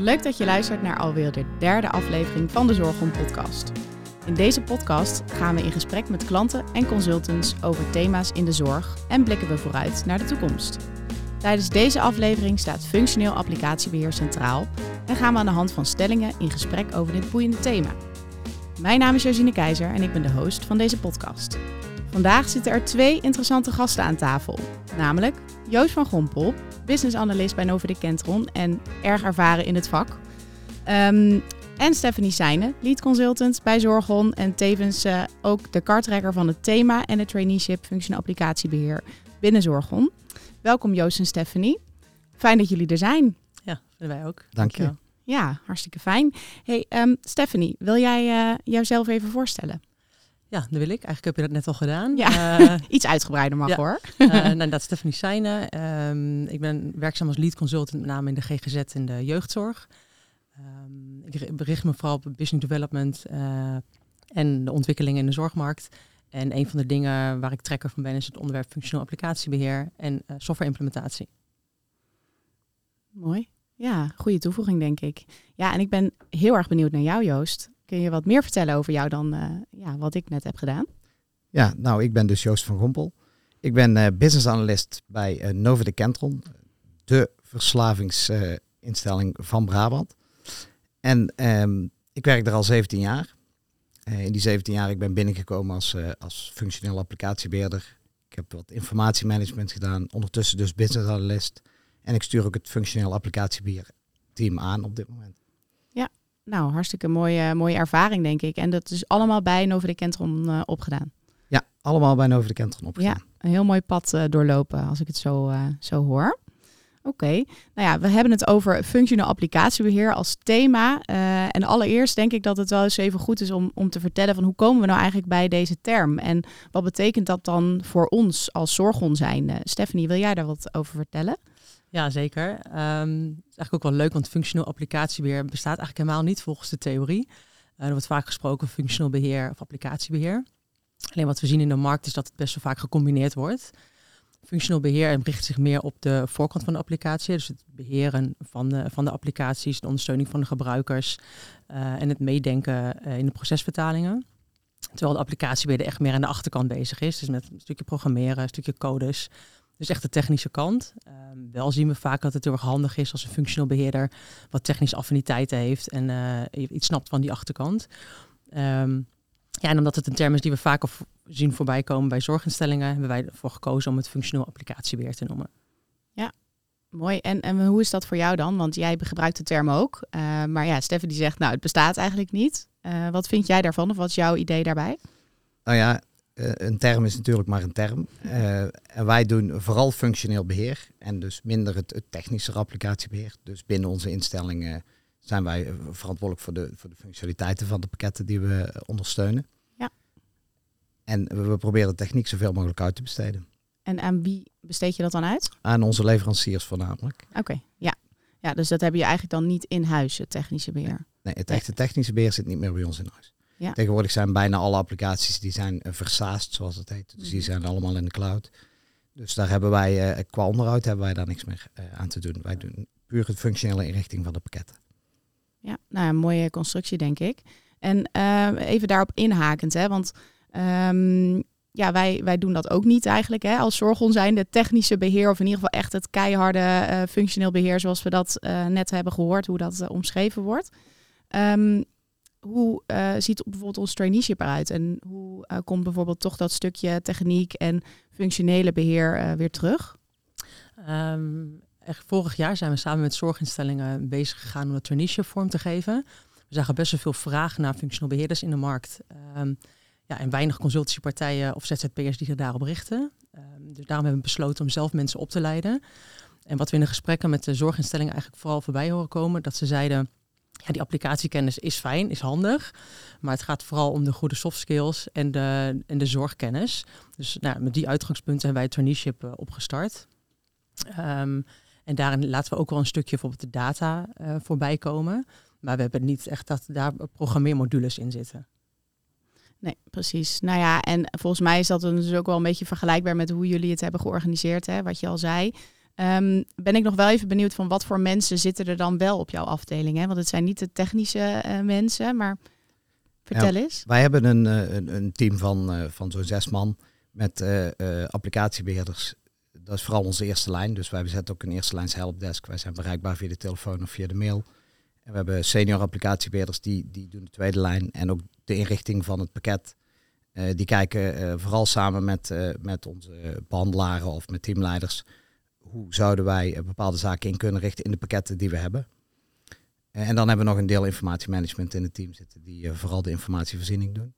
Leuk dat je luistert naar alweer de derde aflevering van de Zorgon podcast. In deze podcast gaan we in gesprek met klanten en consultants over thema's in de zorg en blikken we vooruit naar de toekomst. Tijdens deze aflevering staat functioneel applicatiebeheer centraal en gaan we aan de hand van stellingen in gesprek over dit boeiende thema. Mijn naam is Josine Keizer en ik ben de host van deze podcast. Vandaag zitten er twee interessante gasten aan tafel, namelijk Joost van Gompel, business analyst bij Novo de Kentron en erg ervaren in het vak. Ehm, en Stephanie Seijnen, lead consultant bij Zorgon en tevens uh, ook de kartrekker van het thema en het traineeship functioneel applicatiebeheer binnen Zorgon. Welkom Joost en Stephanie. Fijn dat jullie er zijn. Ja, vinden wij ook. Dank je. Ja, hartstikke fijn. Hey, um, Stephanie, wil jij uh, jouzelf even voorstellen? Ja, dat wil ik. Eigenlijk heb je dat net al gedaan. Ja, uh, iets uitgebreider mag ja. hoor. uh, nou, dat is Stephanie Seijnen. Um, ik ben werkzaam als lead consultant, met name in de GGZ en de jeugdzorg. Um, ik bericht me vooral op business development uh, en de ontwikkelingen in de zorgmarkt. En een van de dingen waar ik trekker van ben is het onderwerp functioneel applicatiebeheer en softwareimplementatie. Mooi. Ja, goede toevoeging denk ik. Ja, en ik ben heel erg benieuwd naar jou Joost. Kun je wat meer vertellen over jou dan uh, ja, wat ik net heb gedaan? Ja, nou, ik ben dus Joost van Gompel. Ik ben uh, business analyst bij uh, Nova de Kentron, de verslavingsinstelling van Brabant. En um, ik werk er al 17 jaar. in die 17 jaar ik ben binnengekomen als, als functioneel applicatiebeheerder. Ik heb wat informatiemanagement gedaan, ondertussen dus business analyst. En ik stuur ook het functioneel applicatiebeheer team aan op dit moment. Nou, hartstikke mooie, mooie ervaring, denk ik. En dat is allemaal bij Nova de Kentron uh, opgedaan. Ja, allemaal bij Nova de Kentron opgedaan. Ja, een heel mooi pad uh, doorlopen, als ik het zo, uh, zo hoor. Oké, okay. nou ja, we hebben het over functioneel applicatiebeheer als thema. en allereerst denk ik dat het wel eens even goed is om, om te vertellen van hoe komen we nou eigenlijk bij deze term? En wat betekent dat dan voor ons als zorgon zijn? Stephanie, wil jij daar wat over vertellen? Ja, zeker. Um, het is eigenlijk ook wel leuk, want functioneel applicatiebeheer bestaat eigenlijk helemaal niet volgens de theorie. Uh, er wordt vaak gesproken functioneel beheer of applicatiebeheer. Alleen wat we zien in de markt is dat het best wel vaak gecombineerd wordt. Functioneel beheer richt zich meer op de voorkant van de applicatie, dus het beheren van de, van de applicaties, de ondersteuning van de gebruikers uh, en het meedenken uh, in de procesvertalingen. Terwijl de applicatiebeheer echt meer aan de achterkant bezig is, dus met een stukje programmeren, een stukje codes, dus echt de technische kant. Um, wel zien we vaak dat het heel erg handig is als een functioneel beheerder wat technische affiniteiten heeft en uh, iets snapt van die achterkant. Um, ja, en omdat het een term is die we vaak zien voorbij komen bij zorginstellingen, hebben wij ervoor gekozen om het functioneel applicatiebeheer te noemen. Ja, mooi. En, en hoe is dat voor jou dan? Want jij gebruikt de term ook. Uh, maar ja, Steffen die zegt, nou, het bestaat eigenlijk niet. Uh, wat vind jij daarvan of wat is jouw idee daarbij? Nou ja, een term is natuurlijk maar een term. Uh, en wij doen vooral functioneel beheer en dus minder het, het technische applicatiebeheer. Dus binnen onze instellingen zijn wij verantwoordelijk voor de, voor de functionaliteiten van de pakketten die we ondersteunen. Ja. En we, we proberen de techniek zoveel mogelijk uit te besteden. En aan wie besteed je dat dan uit? Aan onze leveranciers voornamelijk. Oké, okay, ja. Ja, dus dat heb je eigenlijk dan niet in huis, het technische beheer? Nee, het echte technische beheer zit niet meer bij ons in huis. Ja. Tegenwoordig zijn bijna alle applicaties die zijn uh, versaasd, zoals het heet. Dus die zijn allemaal in de cloud. Dus daar hebben wij, uh, qua onderhoud hebben wij daar niks meer uh, aan te doen. Wij doen puur het functionele inrichting van de pakketten. Ja, nou ja, mooie constructie denk ik. En even daarop inhakend, hè, want um, ja, wij, wij doen dat ook niet eigenlijk hè, als zorgon zijn. De technische beheer of in ieder geval echt het keiharde functioneel beheer zoals we dat net hebben gehoord, hoe dat omschreven wordt. Um, hoe uh, ziet bijvoorbeeld ons traineeship eruit? En hoe uh, komt bijvoorbeeld toch dat stukje techniek en functionele beheer uh, weer terug? Echt, vorig jaar zijn we samen met zorginstellingen bezig gegaan om een traineeship vorm te geven. We zagen best wel veel vraag naar functioneel beheerders in de markt. Um, ja, en weinig consultancypartijen of ZZP'ers die zich daarop richten. Um, dus daarom hebben we besloten om zelf mensen op te leiden. En wat we in de gesprekken met de zorginstellingen eigenlijk vooral voorbij horen komen, dat ze zeiden ja, die applicatiekennis is fijn, is handig. Maar het gaat vooral om de goede soft skills en de, en de zorgkennis. Dus nou, met die uitgangspunten hebben wij het traineeship uh, opgestart. Um, en daarin laten we ook wel een stukje bijvoorbeeld de data uh, voorbij komen. Maar we hebben niet echt dat daar programmeermodules in zitten. Nee, precies. Nou ja, en volgens mij is dat dus ook wel een beetje vergelijkbaar met hoe jullie het hebben georganiseerd, hè, wat je al zei. Ehm, ben ik nog wel even benieuwd van wat voor mensen zitten er dan wel op jouw afdeling? Hè? Want het zijn niet de technische eh, mensen, maar vertel eens. Wij hebben een, eh, een, een team van, uh, van zo'n zes man met applicatiebeheerders. Dat is vooral onze eerste lijn. Dus wij zetten ook een eerste lijns helpdesk. Wij zijn bereikbaar via de telefoon of via de mail. En we hebben senior applicatiebeheerders die, die doen de tweede lijn. En ook de inrichting van het pakket. die kijken vooral samen met, met onze behandelaren of met teamleiders hoe zouden wij eh, bepaalde zaken in kunnen richten in de pakketten die we hebben. Eh, en dan hebben we nog een deel informatiemanagement in het team zitten, die eh, vooral de informatievoorziening doen.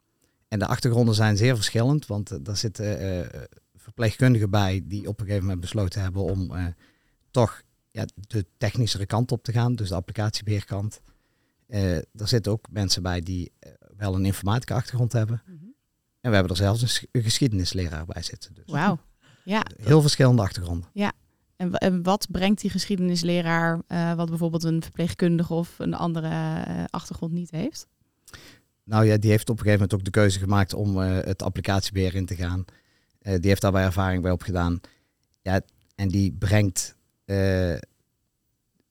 En de achtergronden zijn zeer verschillend, want daar zitten verpleegkundigen bij die op een gegeven moment besloten hebben om toch ja, de technischere kant op te gaan, dus de applicatiebeheerkant. er zitten ook mensen bij die wel een informatica achtergrond hebben. Mhm. En we hebben er zelfs een geschiedenisleraar bij zitten. Dus. Wauw. Ja. Heel verschillende achtergronden. Ja, en, wat brengt die geschiedenisleraar, uh, wat bijvoorbeeld een verpleegkundige of een andere uh, achtergrond niet heeft? Nou ja, die heeft op een gegeven moment ook de keuze gemaakt om uh, het applicatiebeheer in te gaan. die heeft daarbij ervaring bij opgedaan. Ja, en die brengt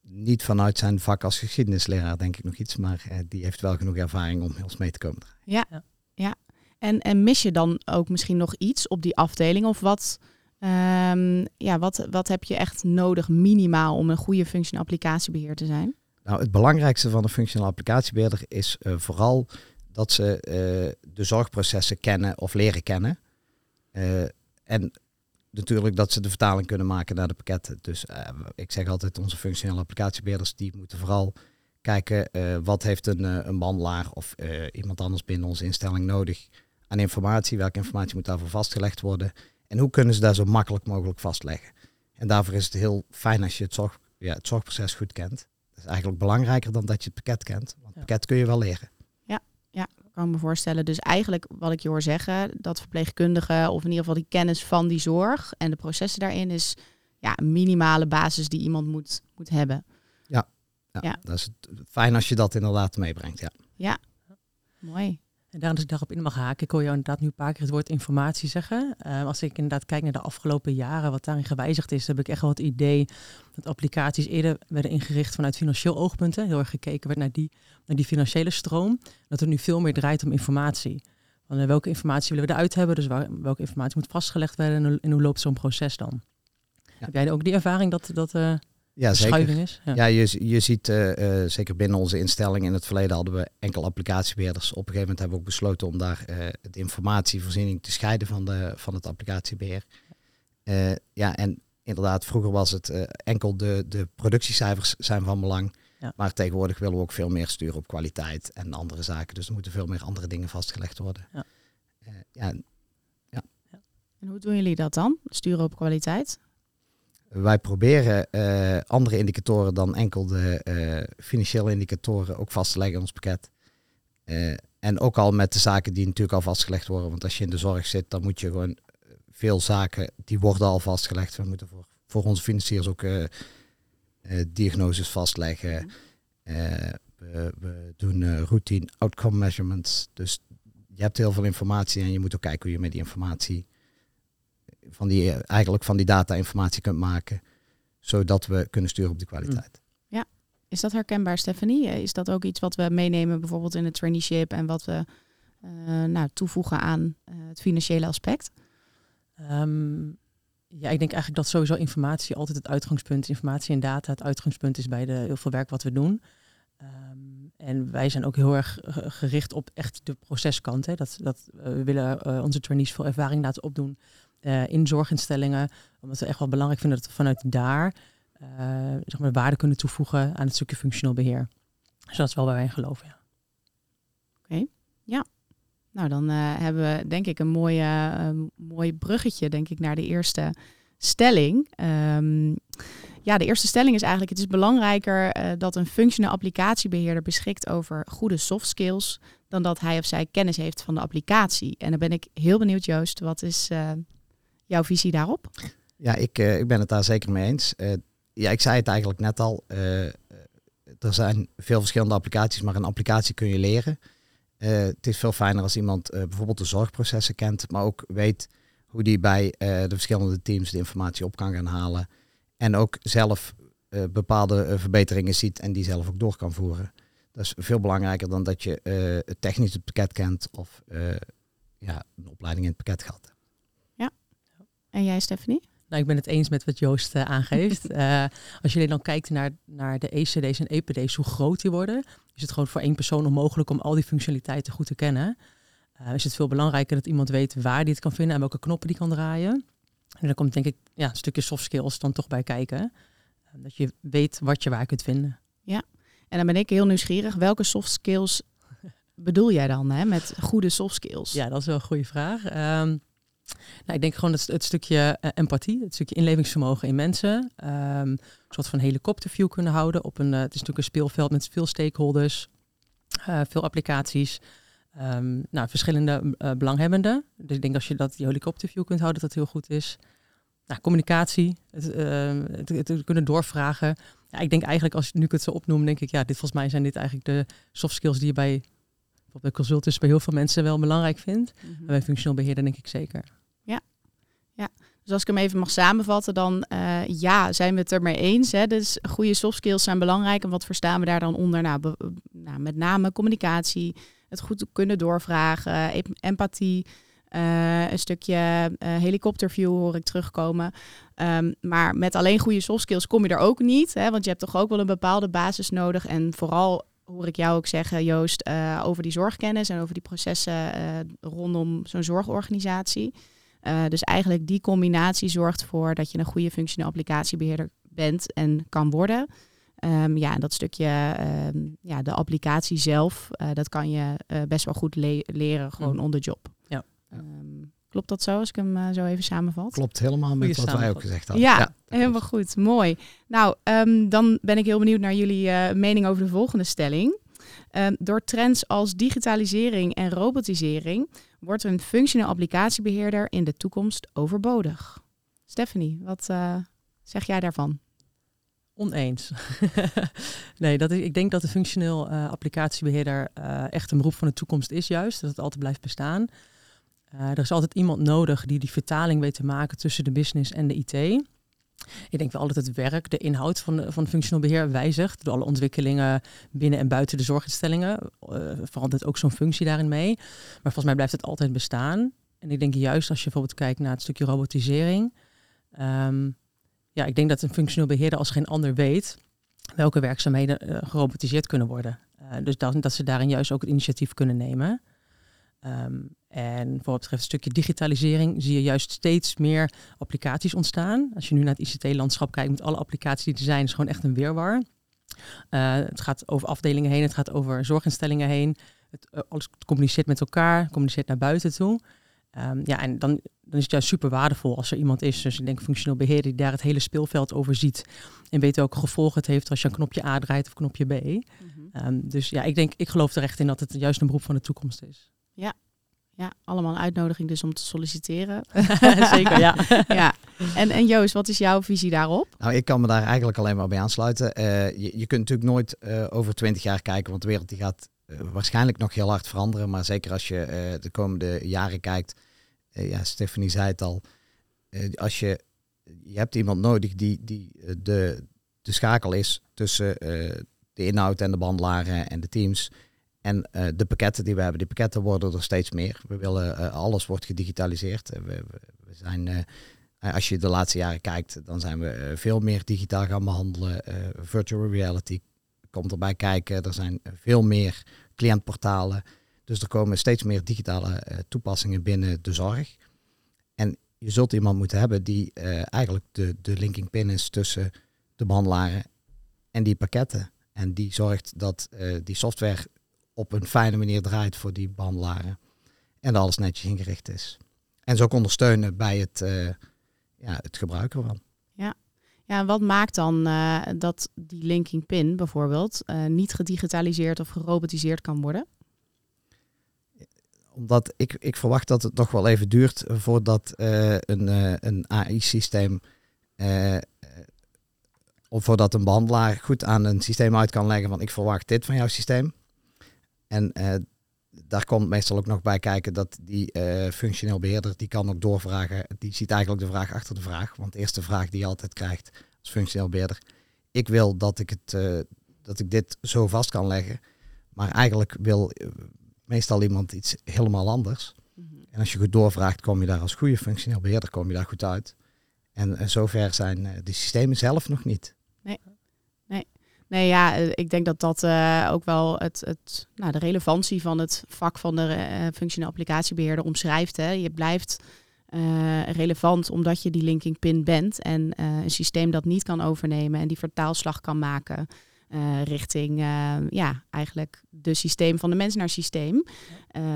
niet vanuit zijn vak als geschiedenisleraar, denk ik nog iets, maar die heeft wel genoeg ervaring om heel mee te komen. Ja, ja. ja. En, en mis je dan ook misschien nog iets op die afdeling? Of wat, Um, ja, wat, wat heb je echt nodig minimaal om een goede functioneel applicatiebeheer te zijn? Nou, het belangrijkste van een functioneel applicatiebeheerder is uh, vooral dat ze uh, de zorgprocessen kennen of leren kennen. Uh, en natuurlijk dat ze de vertaling kunnen maken naar de pakketten. Dus ik zeg altijd, onze functionele applicatiebeheerders die moeten vooral kijken wat heeft een, een of iemand anders binnen onze instelling nodig aan informatie. Welke informatie moet daarvoor vastgelegd worden? En hoe kunnen ze daar zo makkelijk mogelijk vastleggen? En daarvoor is het heel fijn als je het, zorg, ja, het zorgproces goed kent. Dat is eigenlijk belangrijker dan dat je het pakket kent. Want het pakket kun je wel leren. Ja, ja, kan me voorstellen. Dus eigenlijk wat ik je hoor zeggen, dat verpleegkundigen of in ieder geval die kennis van die zorg en de processen daarin is ja, een minimale basis die iemand moet, moet hebben. Ja, ja, ja. dat is fijn als je dat inderdaad meebrengt. Ja. ja, mooi. En daarom dat ik daarop in mag haken, ik hoor jou inderdaad nu een paar keer het woord informatie zeggen. Uh, als ik inderdaad kijk naar de afgelopen jaren, wat daarin gewijzigd is, heb ik echt wel het idee dat applicaties eerder werden ingericht vanuit financieel oogpunt. Heel erg gekeken werd naar die, naar die financiële stroom. Dat het nu veel meer draait om informatie. Van, uh, welke informatie willen we eruit hebben? Dus waar, welke informatie moet vastgelegd worden en, en hoe loopt zo'n proces dan? Heb jij ook die ervaring dat, dat uh, ja, zeker. is? Ja, ja je, je ziet uh, zeker binnen onze instelling in het verleden hadden we enkel applicatiebeheerders. Op een gegeven moment hebben we ook besloten om daar uh, de informatievoorziening te scheiden van, de, van het applicatiebeheer. ja, en inderdaad, vroeger was het enkel de, de productiecijfers zijn van belang. Ja. Maar tegenwoordig willen we ook veel meer sturen op kwaliteit en andere zaken. Dus er moeten veel meer andere dingen vastgelegd worden. Ja. ja, ja. En hoe doen jullie dat dan? Sturen op kwaliteit? Wij proberen uh, andere indicatoren dan enkel de uh, financiële indicatoren ook vast te leggen in ons pakket. Uh, en ook al met de zaken die natuurlijk al vastgelegd worden. Want als je in de zorg zit, dan moet je gewoon veel zaken, die worden al vastgelegd. We moeten voor, voor onze financiers ook diagnoses vastleggen. We, we, doen routine outcome measurements. Dus je hebt heel veel informatie en je moet ook kijken hoe je met die informatie van die, eigenlijk van die data-informatie kunt maken, zodat we kunnen sturen op de kwaliteit. Ja, is dat herkenbaar, Stephanie? Is dat ook iets wat we meenemen bijvoorbeeld in het traineeship en wat we uh, nou, toevoegen aan uh, het financiële aspect? Um, ja, ik denk eigenlijk dat sowieso informatie altijd het uitgangspunt is. Informatie en data het uitgangspunt is bij de heel veel werk wat we doen. Um, en wij zijn ook heel erg gericht op echt de proceskant. Hè. Dat, dat, uh, we willen uh, onze trainees veel ervaring laten opdoen uh, in zorginstellingen. Omdat we echt wel belangrijk vinden dat we vanuit daar uh, zeg maar waarde kunnen toevoegen aan het stukje functioneel beheer. Dus dat is wel waar wij in geloven. Ja. Oké, ja. Nou, dan uh, hebben we denk ik een mooie, mooi bruggetje denk ik, naar de eerste stelling. Um, ja, de eerste stelling is eigenlijk: het is belangrijker dat een functioneel applicatiebeheerder beschikt over goede soft skills dan dat hij of zij kennis heeft van de applicatie. En dan ben ik heel benieuwd, Joost, wat is jouw visie daarop? Ja, ik, uh, ik ben het daar zeker mee eens. Uh, ja, ik zei het eigenlijk net al. Uh, er zijn veel verschillende applicaties, maar een applicatie kun je leren. het is veel fijner als iemand bijvoorbeeld de zorgprocessen kent, maar ook weet hoe die bij de verschillende teams de informatie op kan gaan halen. En ook zelf eh, bepaalde eh, verbeteringen ziet en die zelf ook door kan voeren. Dat is veel belangrijker dan dat je eh, het technisch het pakket kent of eh, ja, een opleiding in het pakket gehad. En jij, Stephanie? Nou, ik ben het eens met wat Joost eh, aangeeft. Eh, als je dan kijkt naar, naar de ECD's en EPD's, hoe groot die worden, is het gewoon voor één persoon onmogelijk om al die functionaliteiten goed te kennen. Eh, is het veel belangrijker dat iemand weet waar die het kan vinden en welke knoppen die kan draaien. En dan komt denk ik ja, een stukje soft skills dan toch bij kijken. Dat je weet wat je waar kunt vinden. En dan ben ik heel nieuwsgierig. Welke soft skills bedoel jij dan hè, met goede soft skills? Ja, dat is wel een goede vraag. Ehm, nou, ik denk gewoon het, het stukje eh, empathie, het stukje inlevingsvermogen in mensen. Ehm, een soort van helikopterview kunnen houden op een. eh, het is natuurlijk een speelveld met veel stakeholders, eh, veel applicaties. ehm, nou, verschillende belanghebbenden. Dus ik denk als je dat die helikopterview kunt houden, dat dat heel goed is. Nou, communicatie, het, eh, het, het- kunnen doorvragen. Ja, ik denk eigenlijk, als nu ik het zo opnoem, denk ik, ja, dit volgens mij zijn dit eigenlijk de soft skills die je bij, bijvoorbeeld bij consultants bij heel veel mensen wel belangrijk vindt. Mhm. En bij functioneel beheerder denk ik zeker. Dus als ik hem even mag samenvatten, dan eh, ja, zijn we het er mee eens. Hè? Dus goede soft skills zijn belangrijk. En wat verstaan we daar dan onder? Nou, nou, met name communicatie, het goed kunnen doorvragen, em- empathie, eh, een stukje eh, helikopterview hoor ik terugkomen. Ehm, maar met alleen goede soft skills kom je er ook niet. Hè? Want je hebt toch ook wel een bepaalde basis nodig. En vooral hoor ik jou ook zeggen, Joost, over die zorgkennis en over die processen rondom zo'n zorgorganisatie. Eh, dus eigenlijk die combinatie zorgt ervoor dat je een goede functioneel applicatiebeheerder bent en kan worden. Ehm, ja, en dat stukje, ehm, ja, de applicatie zelf, eh, dat kan je eh, best wel goed le- leren, gewoon Mhm. on the job. Ja. Ehm, klopt dat zo, als ik hem zo even samenvat? Klopt helemaal met Goeie wat wij ook gezegd hadden. Ja, dat Helemaal goed, mooi. Nou, ehm, dan ben ik heel benieuwd naar jullie eh, mening over de volgende stelling. Ehm, door trends als digitalisering en robotisering wordt een functioneel applicatiebeheerder in de toekomst overbodig. Stephanie, wat eh, zeg jij daarvan? Oneens. nee, dat is, ik denk dat de functioneel eh, applicatiebeheerder eh, echt een beroep van de toekomst is juist. Dat het altijd blijft bestaan. Er is altijd iemand nodig die die vertaling weet te maken tussen de business en de IT. Ik denk wel dat het werk, de inhoud van, van functioneel beheer wijzigt. Door alle ontwikkelingen binnen en buiten de zorginstellingen eh, verandert ook zo'n functie daarin mee. Maar volgens mij blijft het altijd bestaan. En ik denk juist als je bijvoorbeeld kijkt naar het stukje robotisering. ehm, ja, ik denk dat een functioneel beheerder als geen ander weet welke werkzaamheden eh, gerobotiseerd kunnen worden. Eh, dus dat, dat ze daarin juist ook het initiatief kunnen nemen. Ehm, en voor wat betreft het stukje digitalisering zie je juist steeds meer applicaties ontstaan. Als je nu naar het ICT-landschap kijkt met alle applicaties die er zijn, is gewoon echt een weerwar. Eh, het gaat over afdelingen heen, het gaat over zorginstellingen heen. Het, eh, alles communiceert met elkaar, communiceert naar buiten toe. Ehm, ja, en dan, dan is het juist super waardevol als er iemand is, dus ik denk functioneel beheerder, die daar het hele speelveld over ziet. En weet welke gevolgen het heeft als je een knopje A draait of knopje B. Ehm, dus ja, ik denk, ik geloof er echt in dat het juist een beroep van de toekomst is. Ja, allemaal een uitnodiging dus om te solliciteren. Zeker, ja. ja. En, en Joost, wat is jouw visie daarop? Nou, ik kan me daar eigenlijk alleen maar bij aansluiten. Eh, je, je kunt natuurlijk nooit eh, over twintig jaar kijken, want de wereld die gaat eh, waarschijnlijk nog heel hard veranderen. Maar zeker als je eh, de komende jaren kijkt, ja, Stephanie zei het al, eh, als je, je hebt iemand nodig die, die de, de schakel is tussen eh, de inhoud en de behandelaren en de teams. En eh, de pakketten die we hebben, die pakketten worden er steeds meer. We willen, eh, alles wordt gedigitaliseerd. Eh, we, we, zijn, als je de laatste jaren kijkt, dan zijn we veel meer digitaal gaan behandelen. Eh, virtual reality komt erbij kijken. Er zijn veel meer cliëntportalen. Dus er komen steeds meer digitale toepassingen binnen de zorg. En je zult iemand moeten hebben die eigenlijk de, de linking pin is tussen de behandelaren en die pakketten. En die zorgt dat die software op een fijne manier draait voor die behandelaren. En dat alles netjes ingericht is. En ze ook ondersteunen bij het, eh, ja, het gebruiken van. Ja, en wat maakt dan eh, dat die linking pin bijvoorbeeld eh, niet gedigitaliseerd of gerobotiseerd kan worden? Omdat ik, ik verwacht dat het nog wel even duurt voordat een, een AI-systeem, of voordat een behandelaar goed aan een systeem uit kan leggen van ik verwacht dit van jouw systeem. En eh, daar komt meestal ook nog bij kijken dat die eh, functioneel beheerder, die kan ook doorvragen. Die ziet eigenlijk de vraag achter de vraag. Want de eerste vraag die je altijd krijgt als functioneel beheerder. Ik wil dat ik, het, eh, dat ik dit zo vast kan leggen. Maar eigenlijk wil meestal iemand iets helemaal anders. Mhm. En als je goed doorvraagt, kom je daar als goede functioneel beheerder kom je daar goed uit. En, zover zijn de systemen zelf nog niet. Nee, ja, eh, ik denk dat dat uh, ook wel het, het, nou, de relevantie van het vak van de uh, functioneel applicatiebeheerder omschrijft. Hè. Je blijft uh, relevant omdat je die linking pin bent en een systeem dat niet kan overnemen en die vertaalslag kan maken richting ja, eigenlijk de systeem van de mens naar systeem.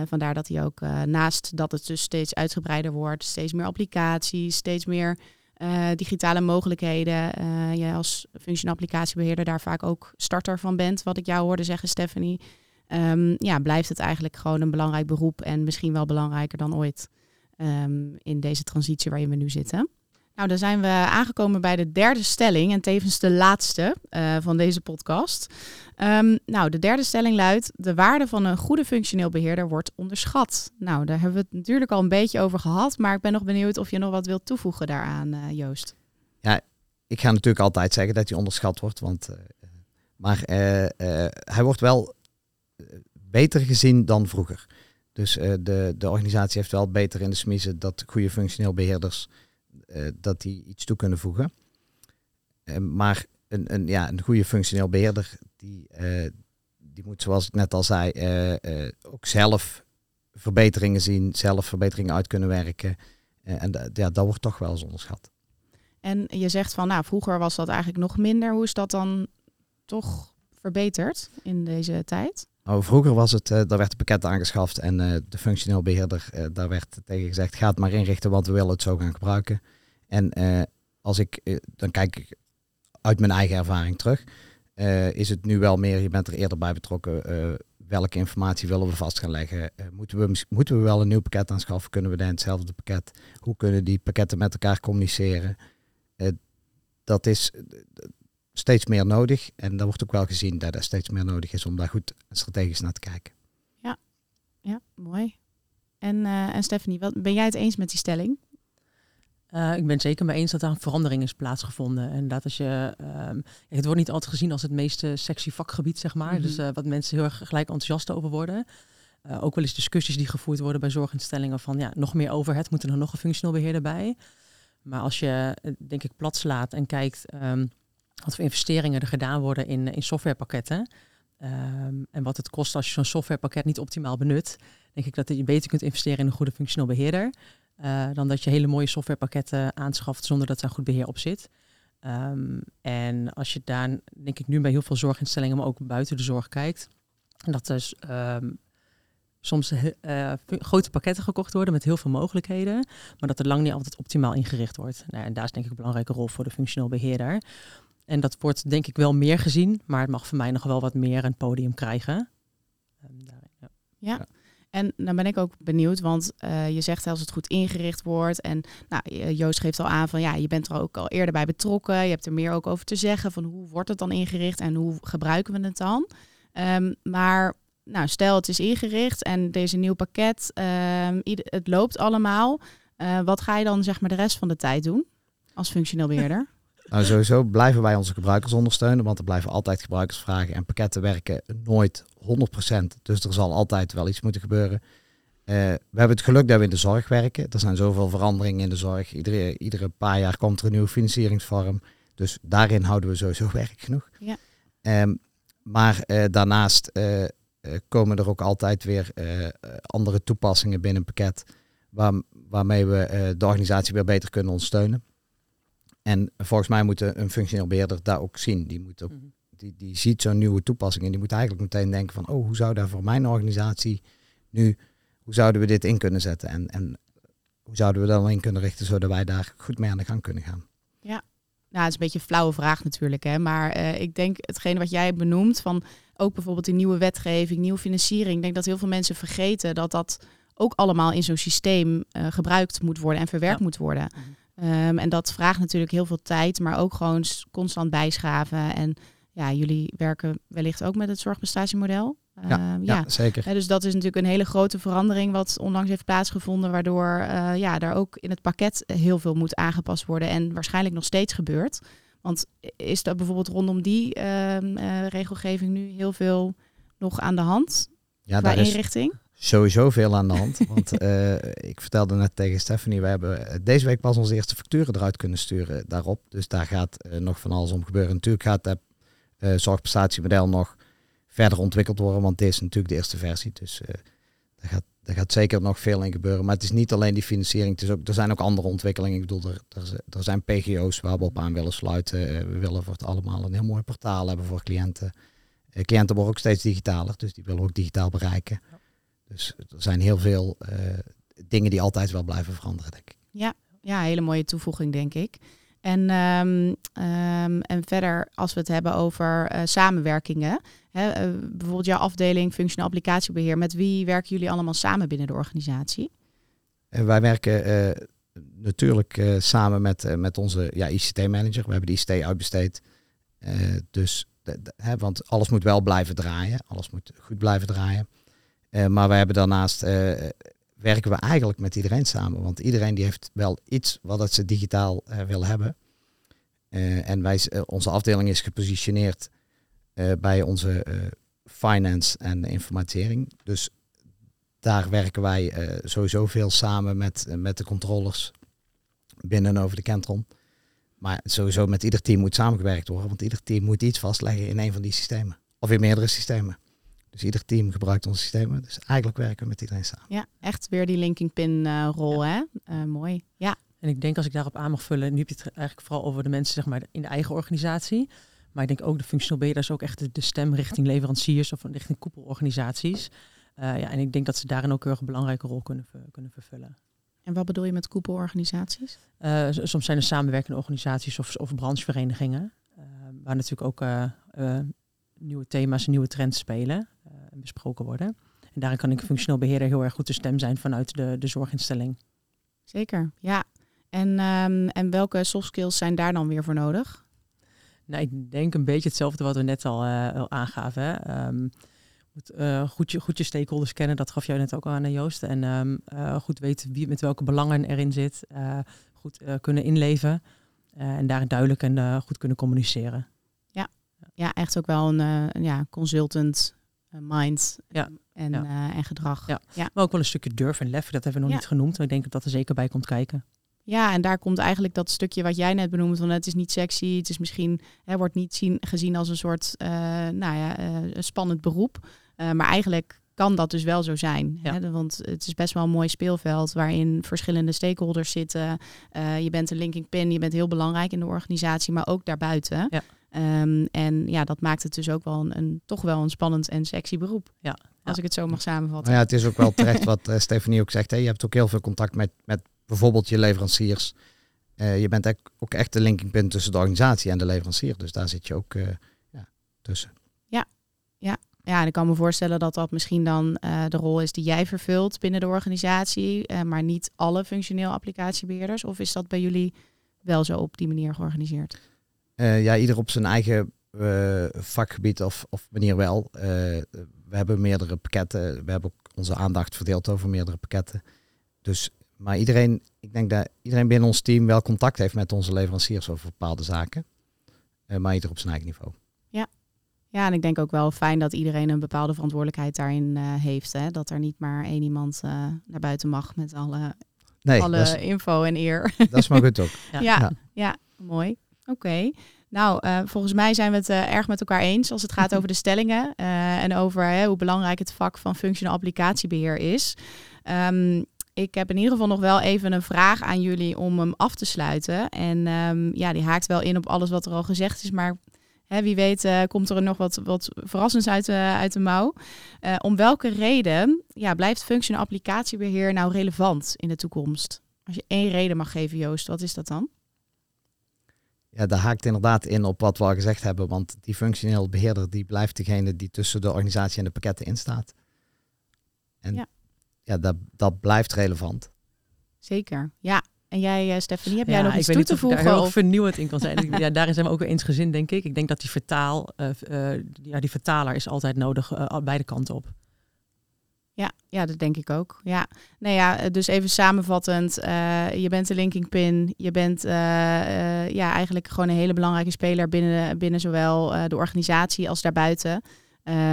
vandaar dat hij ook naast dat het dus steeds uitgebreider wordt, steeds meer applicaties, steeds meer uh, digitale mogelijkheden. Uh, jij als functioneel applicatiebeheerder daar vaak ook starter van bent, wat ik jou hoorde zeggen, Stephanie. Um, ja, blijft het eigenlijk gewoon een belangrijk beroep en misschien wel belangrijker dan ooit um, in deze transitie waarin we nu zitten. Nou, dan zijn we aangekomen bij de derde stelling en tevens de laatste uh, van deze podcast. Um, nou, de derde stelling luidt: de waarde van een goede functioneel beheerder wordt onderschat. Nou, daar hebben we het natuurlijk al een beetje over gehad, maar ik ben nog benieuwd of je nog wat wilt toevoegen daaraan, uh, Joost. Ja, ik ga natuurlijk altijd zeggen dat hij onderschat wordt, want, uh, maar hij wordt wel beter gezien dan vroeger. Dus de, de organisatie heeft wel beter in de smiezen dat goede functioneel beheerders dat die iets toe kunnen voegen. Uh, maar een, een, ja, een goede functioneel beheerder, die, uh, die moet zoals ik net al zei, ook zelf verbeteringen zien, zelf verbeteringen uit kunnen werken. en ja, dat wordt toch wel eens onderschat. En je zegt van, nou, vroeger was dat eigenlijk nog minder. Hoe is dat dan toch verbeterd in deze tijd? Oh, vroeger was het, uh, daar werd het pakket aangeschaft en uh, de functioneel beheerder, uh, daar werd tegen gezegd, ga het maar inrichten, want we willen het zo gaan gebruiken. En als ik, dan kijk ik uit mijn eigen ervaring terug, is het nu wel meer, je bent er eerder bij betrokken, welke informatie willen we vast gaan leggen? moeten, we, moeten we wel een nieuw pakket aanschaffen? Kunnen we dan hetzelfde pakket? Hoe kunnen die pakketten met elkaar communiceren? dat is, steeds meer nodig. En dat wordt ook wel gezien dat er steeds meer nodig is om daar goed strategisch naar te kijken. Ja, ja mooi. En, uh, en Stephanie, wat, ben jij het eens met die stelling? Uh, ik ben zeker mee eens dat er een verandering is plaatsgevonden. En dat als je. Um, het wordt niet altijd gezien als het meest sexy vakgebied, zeg maar. Mm -hmm. Dus uh, wat mensen heel erg gelijk enthousiast over worden. Uh, ook wel eens discussies die gevoerd worden bij zorginstellingen van ja, nog meer overheid, moet er nog een functioneel beheerder bij. Maar als je, denk ik, plat slaat en kijkt. Um, wat voor investeringen er gedaan worden in, in softwarepakketten. Um, en wat het kost als je zo'n softwarepakket niet optimaal benut. Denk ik dat je beter kunt investeren in een goede functioneel beheerder. Uh, dan dat je hele mooie softwarepakketten aanschaft zonder dat er goed beheer op zit. Um, en als je daar, denk ik nu bij heel veel zorginstellingen, maar ook buiten de zorg kijkt. Dat dus um, soms uh, grote pakketten gekocht worden met heel veel mogelijkheden, maar dat er lang niet altijd optimaal ingericht wordt. Nou, en daar is denk ik een belangrijke rol voor de functioneel beheerder. En dat wordt denk ik wel meer gezien, maar het mag voor mij nog wel wat meer een podium krijgen. Um, daarin, ja. ja. En dan ben ik ook benieuwd, want uh, je zegt als het goed ingericht wordt. En nou, Joost geeft al aan van ja, je bent er ook al eerder bij betrokken. Je hebt er meer ook over te zeggen van hoe wordt het dan ingericht en hoe gebruiken we het dan. Um, maar nou, stel het is ingericht en deze nieuw pakket, um, het loopt allemaal. Uh, wat ga je dan zeg maar de rest van de tijd doen als functioneel beheerder? Nou, sowieso blijven wij onze gebruikers ondersteunen, want er blijven altijd gebruikersvragen en pakketten werken nooit 100%. Dus er zal altijd wel iets moeten gebeuren. Uh, we hebben het geluk dat we in de zorg werken. Er zijn zoveel veranderingen in de zorg. Iedere, iedere paar jaar komt er een nieuwe financieringsvorm. Dus daarin houden we sowieso werk genoeg. Ja. Um, maar uh, daarnaast uh, komen er ook altijd weer andere toepassingen binnen een pakket. Waar, waarmee we de organisatie weer beter kunnen ondersteunen. En volgens mij moet een functioneel beheerder daar ook zien. Die, moet ook, mm -hmm. die, die ziet zo'n nieuwe toepassing en die moet eigenlijk meteen denken van, oh, hoe zou daar voor mijn organisatie nu, hoe zouden we dit in kunnen zetten? En, en hoe zouden we dan in kunnen richten zodat wij daar goed mee aan de gang kunnen gaan? Ja, nou, het is een beetje een flauwe vraag natuurlijk, hè. maar uh, ik denk hetgeen wat jij benoemt van ook bijvoorbeeld die nieuwe wetgeving, nieuwe financiering. Ik denk dat heel veel mensen vergeten dat dat ook allemaal in zo'n systeem uh, gebruikt moet worden en verwerkt ja. moet worden. Um, en dat vraagt natuurlijk heel veel tijd, maar ook gewoon constant bijschaven. En ja, jullie werken wellicht ook met het zorgprestatiemodel. Ja, um, ja, ja, zeker. Ja, dus dat is natuurlijk een hele grote verandering wat onlangs heeft plaatsgevonden, waardoor uh, ja, daar ook in het pakket heel veel moet aangepast worden en waarschijnlijk nog steeds gebeurt. Want is er bijvoorbeeld rondom die ehm, eh, regelgeving nu heel veel nog aan de hand Ja, qua daar is inrichting? Sowieso veel aan de hand. Want eh, ik vertelde net tegen Stephanie, we hebben eh, deze week pas onze eerste facturen eruit kunnen sturen daarop. Dus daar gaat eh, nog van alles om gebeuren. Natuurlijk gaat eh zorgprestatiemodel nog verder ontwikkeld worden, want dit is natuurlijk de eerste versie. Dus daar, gaat, gaat zeker nog veel in gebeuren. Maar het is niet alleen die financiering, er zijn ook andere ontwikkelingen. Ik bedoel, er, er, zijn PGO's waar we op aan willen sluiten. We willen voor het allemaal een heel mooi portaal hebben voor cliënten. Cliënten worden ook steeds digitaler, dus die willen ook digitaal bereiken. Dus er zijn heel veel eh, dingen die altijd wel blijven veranderen, denk ik. Ja, hele mooie toevoeging, denk ik. En, ehm, ehm, en verder, als we het hebben over eh, samenwerkingen. Hè, eh, bijvoorbeeld jouw afdeling functioneel applicatiebeheer. Met wie werken jullie allemaal samen binnen de organisatie? En wij werken natuurlijk samen met, met onze ja, ICT-manager. We hebben de ICT uitbesteed. Dus, de- de- hè, want alles moet wel blijven draaien. Alles moet goed blijven draaien. Eh, maar we hebben daarnaast eh, werken we eigenlijk met iedereen samen. Want iedereen die heeft wel iets wat het ze digitaal eh, wil hebben. En wij, onze afdeling is gepositioneerd bij onze finance en informatisering. Dus daar werken wij sowieso veel samen met, met de controllers binnen en over de Kentron. Maar sowieso met ieder team moet samengewerkt worden, want ieder team moet iets vastleggen in een van die systemen. Of in meerdere systemen. Dus ieder team gebruikt onze systemen. Dus eigenlijk werken we met iedereen samen. Ja, echt weer die linking pin eh, rol, hè? Eh, mooi. Ja, En ik denk als ik daarop aan mag vullen, nu heb je het eigenlijk vooral over de mensen zeg maar, in de eigen organisatie. Maar ik denk ook de functional beheerders ook echt de, de stem richting leveranciers of richting koepelorganisaties. Eh, ja, en ik denk dat ze daarin ook heel erg een belangrijke rol kunnen, kunnen vervullen. en wat bedoel je met koepelorganisaties? Eh, soms zijn er samenwerkende organisaties of, of brancheverenigingen, eh, waar natuurlijk ook eh, eh, nieuwe thema's en nieuwe trends spelen en besproken worden. En daarin kan ik functioneel beheerder heel erg goed de stem zijn vanuit de, de zorginstelling. Zeker, ja. En, ehm, en welke soft skills zijn daar dan weer voor nodig? Nou, ik denk een beetje hetzelfde wat we net al, eh, al aangaven. Hè. Ehm, moet, eh, goed, je, goed je stakeholders kennen, dat gaf jij net ook al aan, eh, Joost. En ehm, eh, goed weten wie met welke belangen erin zit. goed kunnen inleven. en daarin duidelijk en goed kunnen communiceren. Ja, echt ook wel een, ja, consultant mind Ja. En, Ja. eh, en gedrag. Ja. Ja. Maar ook wel een stukje durf en lef, dat hebben we nog niet genoemd. Maar ik denk dat dat er zeker bij komt kijken. Ja, en daar komt eigenlijk dat stukje wat jij net benoemde, van het is niet sexy, het is misschien, hè, wordt niet zien, gezien als een soort, eh, nou ja, eh, spannend beroep. Eh, maar eigenlijk kan dat dus wel zo zijn. Ja. Hè? Want het is best wel een mooi speelveld waarin verschillende stakeholders zitten. Eh, je bent een linking pin, je bent heel belangrijk in de organisatie, maar ook daarbuiten. Ja. Ehm, en ja, dat maakt het dus ook wel een, een toch wel een spannend en sexy beroep. Ja. Als Ja. ik het zo mag samenvatten. Maar ja, het is ook wel terecht wat eh, Stefanie ook zegt. Hè. Je hebt ook heel veel contact met, met bijvoorbeeld je leveranciers. Eh, je bent ook echt de linkingpunt tussen de organisatie en de leverancier. Dus daar zit je ook eh, ja, tussen. Ja, en ik kan me voorstellen dat dat misschien dan eh, de rol is die jij vervult binnen de organisatie, eh, maar niet alle functioneel applicatiebeheerders. Of is dat bij jullie wel zo op die manier georganiseerd? Eh, ja, ieder op zijn eigen eh, vakgebied of, of manier wel. Eh, we hebben meerdere pakketten. We hebben ook onze aandacht verdeeld over meerdere pakketten. Dus, maar iedereen, ik denk dat iedereen binnen ons team wel contact heeft met onze leveranciers over bepaalde zaken. Maar ieder op zijn eigen niveau. Ja, en ik denk ook wel fijn dat iedereen een bepaalde verantwoordelijkheid daarin heeft. Hè? Dat er niet maar één iemand naar buiten mag met alle, Nee, alle info en eer. dat is maar goed ook. Ja, Ja. ja. mooi. Oké. Nou, eh, volgens mij zijn we het eh, erg met elkaar eens als het gaat over de stellingen eh, en over hoe belangrijk het vak van functioneel applicatiebeheer is. Ehm, ik heb in ieder geval nog wel even een vraag aan jullie om hem af te sluiten. En ehm, ja, die haakt wel in op alles wat er al gezegd is, maar hè, wie weet komt er nog wat, wat verrassends uit de, uit de mouw. Om welke reden ja, blijft functioneel applicatiebeheer nou relevant in de toekomst? Als je één reden mag geven, Joost, wat is dat dan? Ja, daar haakt inderdaad in op wat we al gezegd hebben. Want die functioneel beheerder die blijft degene die tussen de organisatie en de pakketten in staat. En Ja. ja, dat, dat blijft relevant. Zeker, ja. En jij, eh, Stephanie, heb Ja, jij nog ik iets toe niet te of ik daar voegen? heel Of... vernieuwend in kan zijn. Ik- ja, daarin zijn we ook weer eensgezind, denk ik. Ik denk dat die, vertaal, eh, eh, ja, die vertaler is altijd nodig, al- beide kanten op. Ja, ja, dat denk ik ook. Ja. Nou ja, dus even samenvattend. je bent de linking pin. Je bent ja, eigenlijk gewoon een hele belangrijke speler binnen, binnen zowel de organisatie als daarbuiten.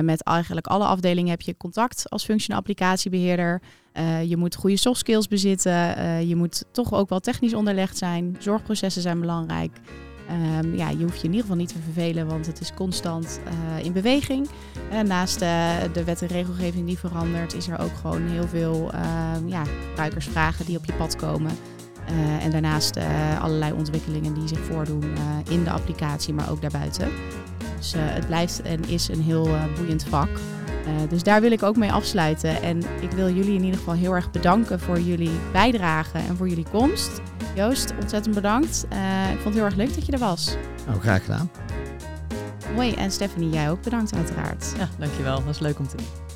met eigenlijk alle afdelingen heb je contact als functioneel applicatiebeheerder. Je moet goede soft skills bezitten. Je moet toch ook wel technisch onderlegd zijn. Zorgprocessen zijn belangrijk. Um, ja, je hoeft je in ieder geval niet te vervelen, want het is constant uh, in beweging. Naast de wet en regelgeving die verandert, is er ook gewoon heel veel ehm, ja, gebruikersvragen die op je pad komen. en daarnaast allerlei ontwikkelingen die zich voordoen in de applicatie, maar ook daarbuiten. Dus het blijft en is een heel boeiend vak. Uh, dus daar wil ik ook mee afsluiten. En ik wil jullie in ieder geval heel erg bedanken voor jullie bijdrage en voor jullie komst. Joost, ontzettend bedankt. Uh, ik vond het heel erg leuk dat je er was. Nou, graag gedaan. Mooi. En Stephanie, jij ook bedankt uiteraard. Ja, dankjewel. Dat was leuk om te doen.